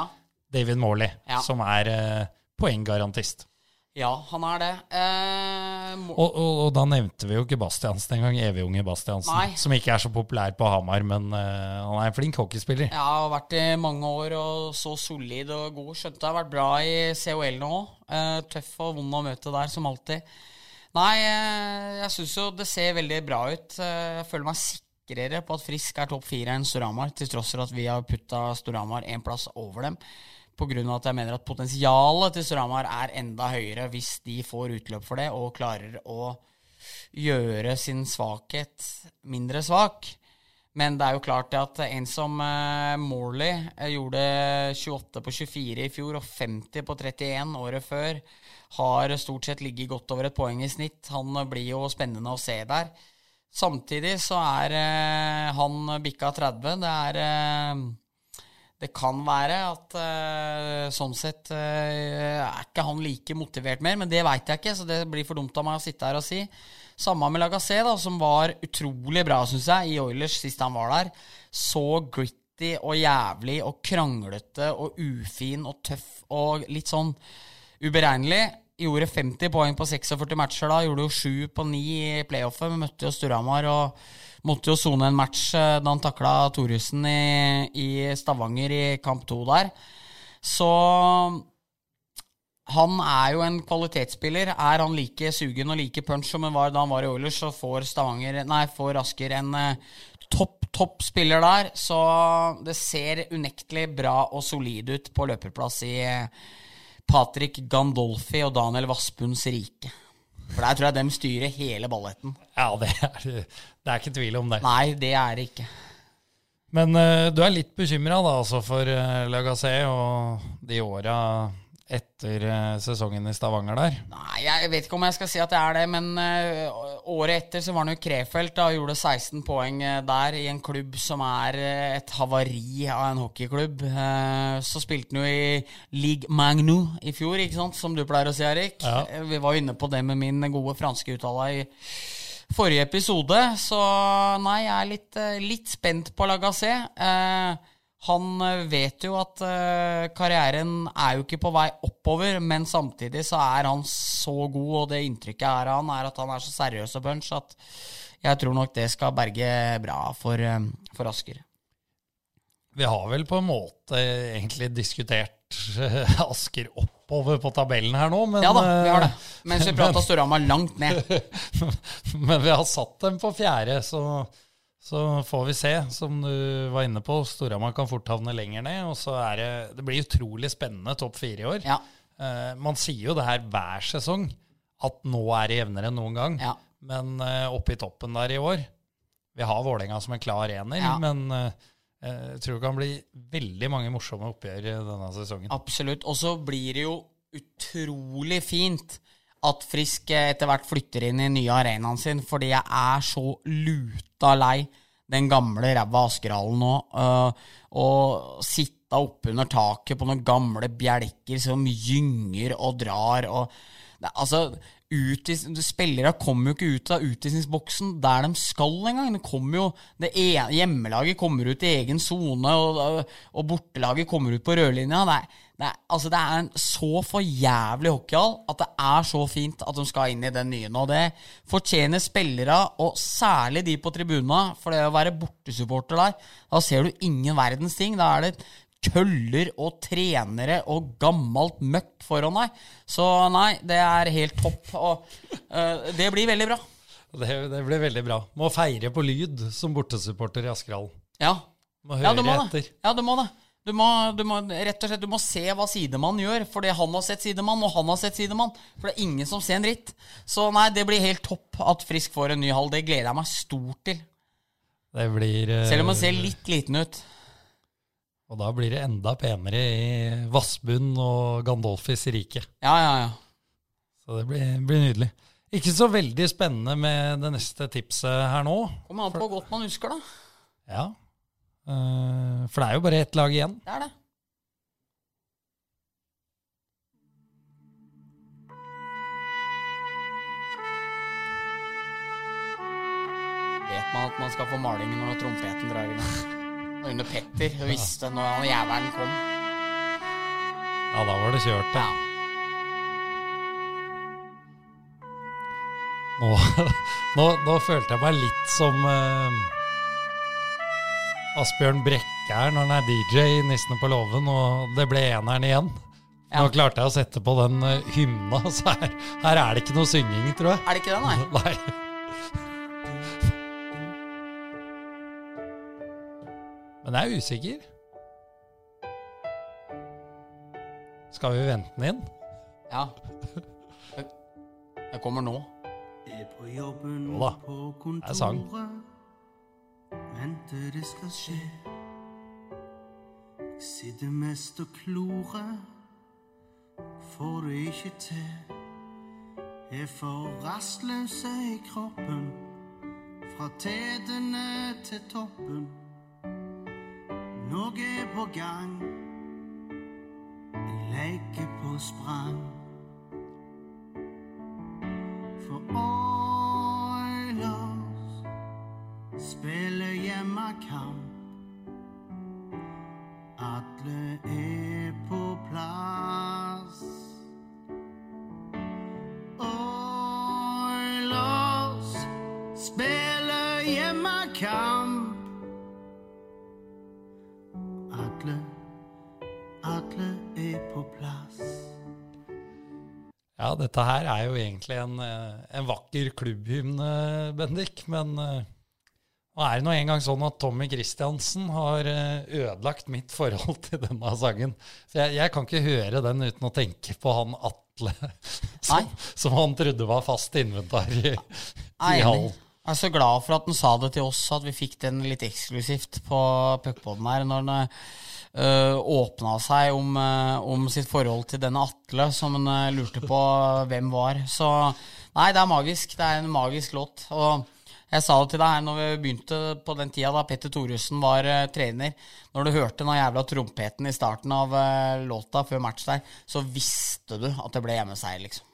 David Morley, som er eh, poenggarantist. Ja han er det. Eh, Og, og, og da nevnte vi jo ikke Bastiansen engang, Evigunge Bastiansen. Nei. Som ikke er så populær på Hamar, men eh, han er en flink hockeyspiller. Ja, har vært i mange år og så solid og god. Skjønte det har vært bra i COL nå òg. tøff og vond å møte der, som alltid. Nei, eh, jeg syns jo det ser veldig bra ut. Eh, Jeg føler meg sikrere på at Frisk er topp fire enn Storhamar, til tross for at vi har putta Storhamar én plass over dem. Av at jeg mener at potensialet til Storhamar er enda høyere hvis de får utløp for det og klarer å gjøre sin svakhet mindre svak. Men det er jo klart at en som eh, Morley eh, gjorde 28 på 24 i fjor og 50 på 31 året før, har stort sett ligget godt over et poeng i snitt. Han eh, blir jo spennende å se der. Samtidig så er han bikka 30. Det er Det kan være at uh, sånn sett uh, er ikke han like motivert mer, men det veit jeg ikke, så det blir for dumt av meg å sitte her og si. Samme med Lagassé, da, som var utrolig bra, syns jeg, i Oilers sist han var der. Så gritty og jævlig og kranglete og ufin og tøff og litt sånn uberegnelig. Gjorde 50 poeng på 46 matcher da. Gjorde jo 7 på 9 i playoffet. Vi møtte jo Storhamar og måtte jo sone en match eh, da han takla Thoresen i, i Stavanger i kamp 2 der. Så han er jo en kvalitetsspiller. Er han like sugen og like punch som han var da han var i Oilers, så får Stavanger Nei, får Asker en eh, topp, topp spiller der. Så det ser unektelig bra og solid ut på løperplass i eh, Patrick Gandolfi og Daniel Vassbunds rike. For der tror jeg de styrer hele balletten. Ja, det er, det er ikke tvil om det. Nei, det er det ikke. Men uh, du er litt bekymra da, altså for uh, Lagassé og de åra etter eh, sesongen i Stavanger der. Nei, jeg vet ikke om jeg skal si at det er det, men øh, året etter så var han jo Krefeld og gjorde 16 poeng øh, der i en klubb som er et havari av en hockeyklubb. Eh, så spilte han jo i Ligue Magnou i fjor, ikke sant, som du pleier å si, Erik. Ja. Eh, Vi var jo inne på det med min gode franske uttale i forrige episode, så nei, jeg er litt, litt spent på Lagassé. Eh, han eh, vet jo at eh, karrieren er jo ikke på vei oppover, men samtidig så er han så god, og det inntrykket er han, er at han er så seriøs og punch at jeg tror nok det skal berge bra for, eh, for Asker. Vi har vel på en måte egentlig diskutert Asker oppover på tabellen her nå, men, Ja da, vi har det. Mens vi prata Storhamar langt ned. men vi har satt dem på fjerde, så, så får vi se. Som du var inne på, Storhamar kan fort havne lenger ned. Og så er det Det blir utrolig spennende topp fire i år. Ja. Eh, man sier jo det her hver sesong, at nå er det jevnere enn noen gang. Ja. Men uh, oppe i toppen der i år Vi har Vålerenga som en klar ener, Ja. men eh, jeg tror det kan bli veldig mange morsomme oppgjør denne sesongen. Absolutt. Og så blir det jo utrolig fint at Frisk eh, etter hvert flytter inn i nye arenaen sin, fordi jeg er så luta lei den gamle ræva Askerhallen nå. Uh, og sitta oppunder taket på noen gamle bjelker som gynger og drar og det, Altså, utis, spillere kommer jo ikke ut av utvisningsboksen der de skal engang. Det kommer jo, det ene, hjemmelaget kommer ut i egen sone, og, og bortelaget kommer ut på rødlinja. Det er, det, er, altså det er en så for jævlig hockeyhall at det er så fint at de skal inn i den nye nå. Det fortjener spillere, og særlig de på tribuna. For det å være bortesupporter der, da ser du ingen verdens ting. Da er det køller og trenere og gammelt møkk foran deg. Så nei, det er helt topp. Og uh, det blir veldig bra. Det, det blir veldig bra. Må feire på lyd som bortesupporter i Askerhallen. Ja. Må ja, høre du må det. etter. Ja, du må det. Du må, du må, rett og slett, du må se hva sidemann gjør, fordi han har sett sidemann, og han har sett sidemann. For det er ingen som ser en dritt. Så nei, det blir helt topp at Frisk får en ny hall. Det gleder jeg meg stort til. Det blir eh, Selv om han ser litt liten ut. Og da blir det enda penere i Vassbunn og Gandolfis rike. Ja, ja, ja. Så det blir, blir nydelig. Ikke så veldig spennende med det neste tipset her nå. Kommer an på hvor godt man husker, da. Ja. Eh, for det er jo bare ett lag igjen. Det er det. Vet man at man skal få maling når trompeten drar i gang? Og under Petter visste når han jævelen kom. Ja, da var det kjørt, Ja. ja. Nå, nå, nå følte jeg meg litt som eh, Asbjørn Brekke her når han er DJ i Nissene på låven, og det ble eneren igjen. Nå klarte jeg å sette på den uh, hymna, så her, her er det ikke noe synging, tror jeg. Er det ikke det, nei? Nei. Men jeg er usikker. Skal vi vente den inn? Ja. Det- Det kommer nå. Er på jobben Jo da, på det er sang. Venter det skal skje. Jeg sitter mest og klorer. Får det ikke til. Er for rastløse i kroppen. Fra tetene til toppen. Noe er på gang. Jeg leker på sprang. For Oilers spiller hjemmekamp. Atle er på plass. Oilers spiller hjemmekamp. Atle, Atle er på plass. Ja, dette her er jo egentlig en, eh, en vakker klubbhymne, Bendik, men eh, nå er det nå engang sånn at Tommy Christiansen har eh, ødelagt mitt forhold til denne sangen. Så jeg, jeg kan ikke høre den uten å tenke på han Atle, som, som han trodde var fast inventar i, i hallen. Jeg er så glad for at han sa det til oss, at vi fikk den litt eksklusivt på puckpoden her. Når han øh, åpna seg om, øh, om sitt forhold til denne Atle, som han øh, lurte på hvem var. Så nei, det er magisk. Det er en magisk låt. Og jeg sa det til deg her når vi begynte på den tida da Petter Thoresen var uh, trener. Når du hørte den jævla trompeten i starten av uh, låta før match der, så visste du at det ble hjemmeseier, liksom.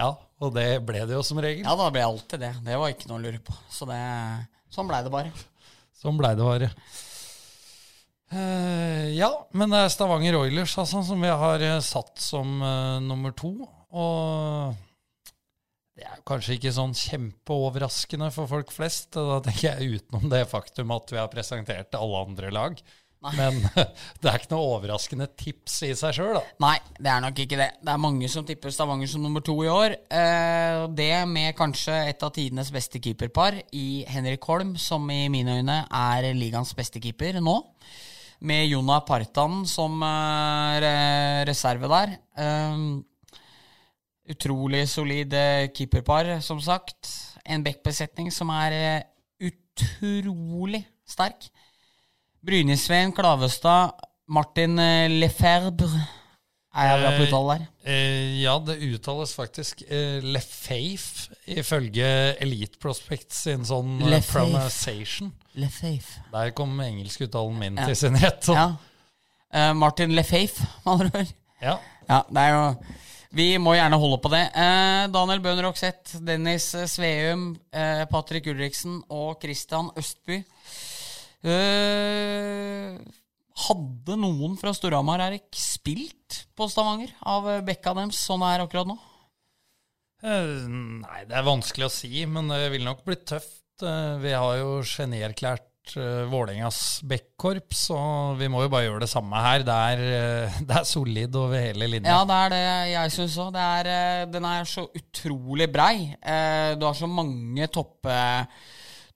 Ja, og det ble det jo som regel. Ja, da ble alltid det. Det var ikke noe å lure på. Så det, sånn blei det bare. Sånn blei det bare. Uh, ja, men det er Stavanger Oilers altså, som vi har satt som nummer to. Og det er kanskje ikke sånn kjempeoverraskende for folk flest. Da tenker jeg utenom det faktum at vi har presentert alle andre lag. Men det er ikke noe overraskende tips i seg sjøl, da. Nei, det er nok ikke det. Det er mange som tipper Stavanger som nummer to i år. Eh, det med kanskje et av tidenes beste keeperpar i Henrik Holm, som i mine øyne er ligaens beste keeper nå. Med Jona Partan som eh, reserve der. Utrolig solid eh, keeperpar, som sagt. En backbesetning som er eh, utrolig sterk. Brynesveen, Klavestad, Martin eh, Lefebvre Er jeg bra på uttale der? Eh, ja, det uttales faktisk Lefeif, ifølge Elite Prospects sin sånn pronunciation. Lefeif. Der kom engelskuttalen min Ja. til sin rett. Ja. Martin Lefeif, med andre ord. Ja. Ja, det er jo Vi må gjerne holde på det. Eh, Daniel Bøhn Rokseth, Dennis Sveum, eh, Patrick Ulriksen og Christian Østby. Eh, hadde noen fra Storhamar Erik spilt på Stavanger av bekka deres sånn det er akkurat nå? Eh, Nei, det er vanskelig å si, men det vil nok bli tøft. Eh, Vi har jo genierklært uh, Vålerengas backkorps, og vi må jo bare gjøre det samme her. Det er, uh, det er solid over hele linja. Ja, det er det jeg syns òg. Den er så utrolig brei. Uh, du har så mange toppe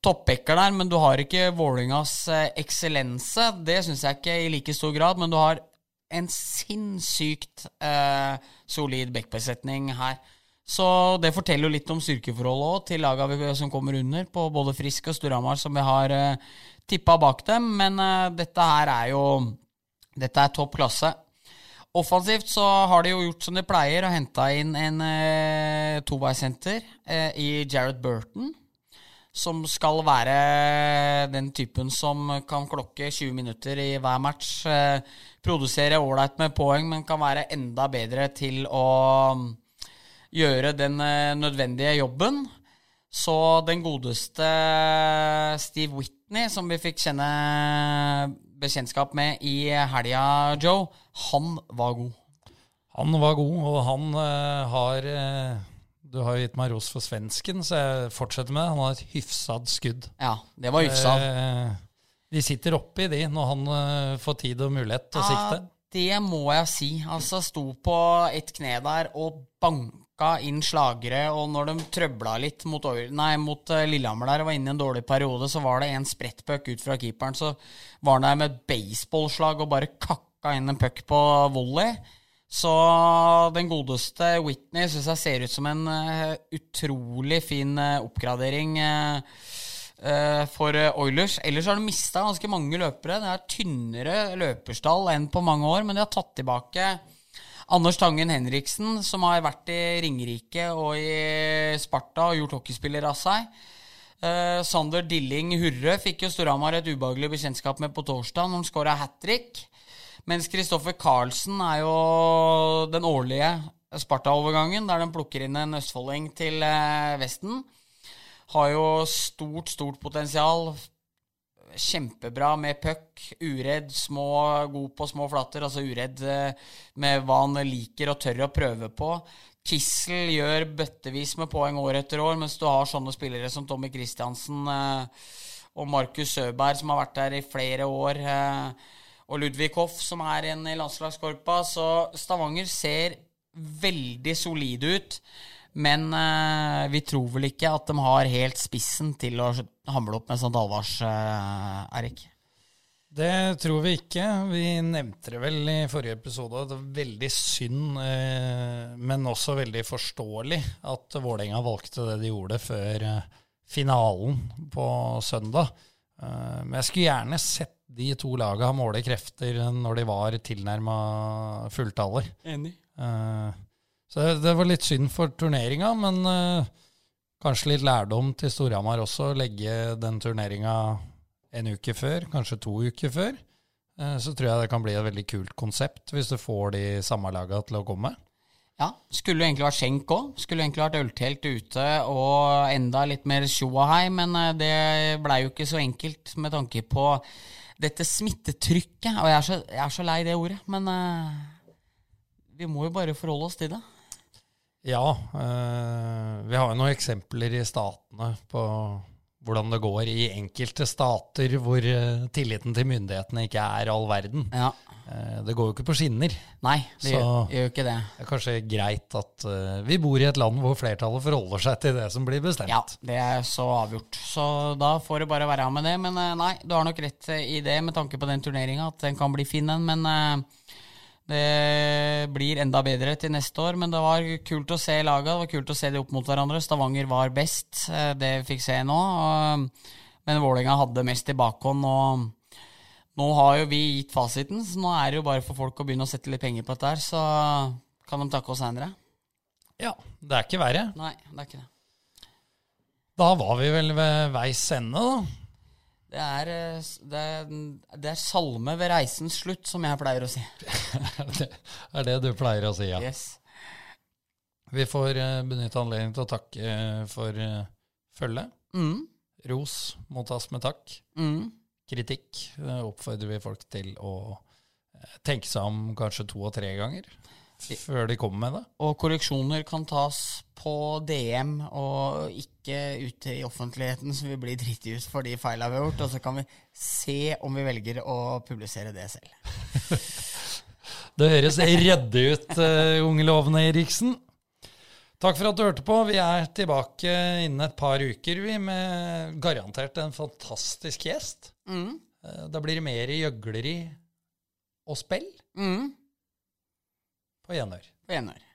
toppbacker der, men du har ikke Vålerengas eh, eksellense. Det syns jeg ikke i like stor grad, men du har en sinnssykt eh, solid backbesetning her. Så det forteller jo litt om styrkeforholdet òg til laga som kommer under, på både Frisk og Storhamar, som vi har eh, tippa bak dem. Men eh, dette her er jo Dette er topp klasse. Offensivt så har de jo gjort som de pleier, og henta inn en eh, toveissenter eh, i Jared Burton. Som skal være den typen som kan klokke 20 minutter i hver match. Eh, produsere ålreit med poeng, men kan være enda bedre til å gjøre den eh, nødvendige jobben. Så den godeste Steve Whitney, som vi fikk kjenne bekjentskap med i helga, Joe, han var god. Han var god, og han uh, har uh, Du har jo gitt meg ros for svensken, så jeg fortsetter med det. Han har et hyfsad skudd. Ja, det var hyfsad. Uh, de sitter oppi de når han får tid og mulighet til å sikte. Det må jeg si. Altså, sto på et kne der og banka inn slagere, og når de trøbla litt mot, nei, mot eh, Lillehammer der og var inne i en dårlig periode, så var det en sprettpuck ut fra keeperen, så var han der med et baseballslag og bare kakka inn en puck på volley. Så den godeste Whitney syns jeg ser ut som en eh, utrolig fin eh, oppgradering. for Oilers. Ellers har de mista ganske mange løpere. Det er tynnere løperstall enn på mange år, men de har tatt tilbake Anders Tangen Henriksen, som har vært i Ringerike og i Sparta og gjort hockeyspiller av seg. Uh, Sander Dilling Hurre fikk jo Storhamar et ubehagelig bekjentskap med på torsdag når han skåra hat trick. Mens Kristoffer Carlsen er jo den årlige Sparta-overgangen, der de plukker inn en østfolding til uh, Vesten har jo stort, stort potensial. Kjempebra med puck. Uredd, små, god på små flater. Altså uredd eh, med hva han liker og tør å prøve på. Kissel gjør bøttevis med poeng år etter år, mens du har sånne spillere som Tommy Christiansen eh, og Markus Søberg, som har vært der i flere år, eh, og Ludvig Hoff, som er en i landslagskorpa. Så Stavanger ser veldig solide ut. Men eh, vi tror vel ikke at de har helt spissen til å hamle opp med sånt Alvars, eh, Erik. Det tror vi ikke. Vi nevnte det vel i forrige episode. Det er veldig synd, eh, men også veldig forståelig, at Vålerenga valgte det de gjorde før eh, finalen på søndag. Eh, Men jeg skulle gjerne sett de to laga måle krefter når de var tilnærma fulltaller. Enig. Eh, Så det, det var litt synd for turneringa, men uh, kanskje litt lærdom til Storhamar også. Legge den turneringa en uke før, kanskje to uker før. Uh, Så tror jeg det kan bli et veldig kult konsept, hvis du får de samme laga til å komme. Ja, skulle egentlig vært skjenk òg. Skulle egentlig vært øltelt ute og enda litt mer tjoahei, men eh, det blei jo ikke så enkelt med tanke på dette smittetrykket. Og jeg er så, jeg er så lei det ordet, men uh, vi må jo bare forholde oss til det. Ja, eh, vi har jo noen eksempler i statene på hvordan det går i enkelte stater hvor eh, tilliten til myndighetene ikke er all verden. Ja. Eh, det går jo ikke på skinner. Nei, det Så- gjør, jo ikke det. Det er kanskje greit at eh, vi bor i et land hvor flertallet forholder seg til det som blir bestemt. Ja, det er så avgjort. Så da får det bare være med det. Men nei, du har nok rett i det med tanke på den turneringa, at den kan bli fin en. Men det blir enda bedre til neste år. Men det var kult å se laga, det var kult å se de opp mot hverandre. Stavanger var best, eh, det vi fikk se nå. Men Vålerenga hadde mest i bakhånd. og nå har jo vi gitt fasiten, så nå er det jo bare for folk å begynne å sette litt penger på dette her, så kan de takke oss seinere. Ja, det er ikke verre. Nei, det er ikke det. Da var vi vel ved veis ende, da. Det er, eh, det, er, det er salme ved reisens slutt, som jeg pleier å si. Det er det du pleier å si, ja. Yes. Vi får eh, benytte anledningen til å takke eh, for følget. Mm, Ros mottas med takk. mm. Kritikk oppfordrer vi folk til å tenke seg om kanskje to og tre ganger før de kommer med det. Og korreksjoner kan tas på DM og ikke ute i offentligheten, så vi blir driti ut for de feila vi har gjort. Og så kan vi se om vi velger å publisere det selv. Det høres redde ut, uh, unge lovende Eriksen. Takk for at du hørte på. Vi er tilbake innen et par uker vi med garantert en fantastisk gjest. Mm. Eh, Da blir det mer gjøgleri og spill Mm. På gjenhør. På enør.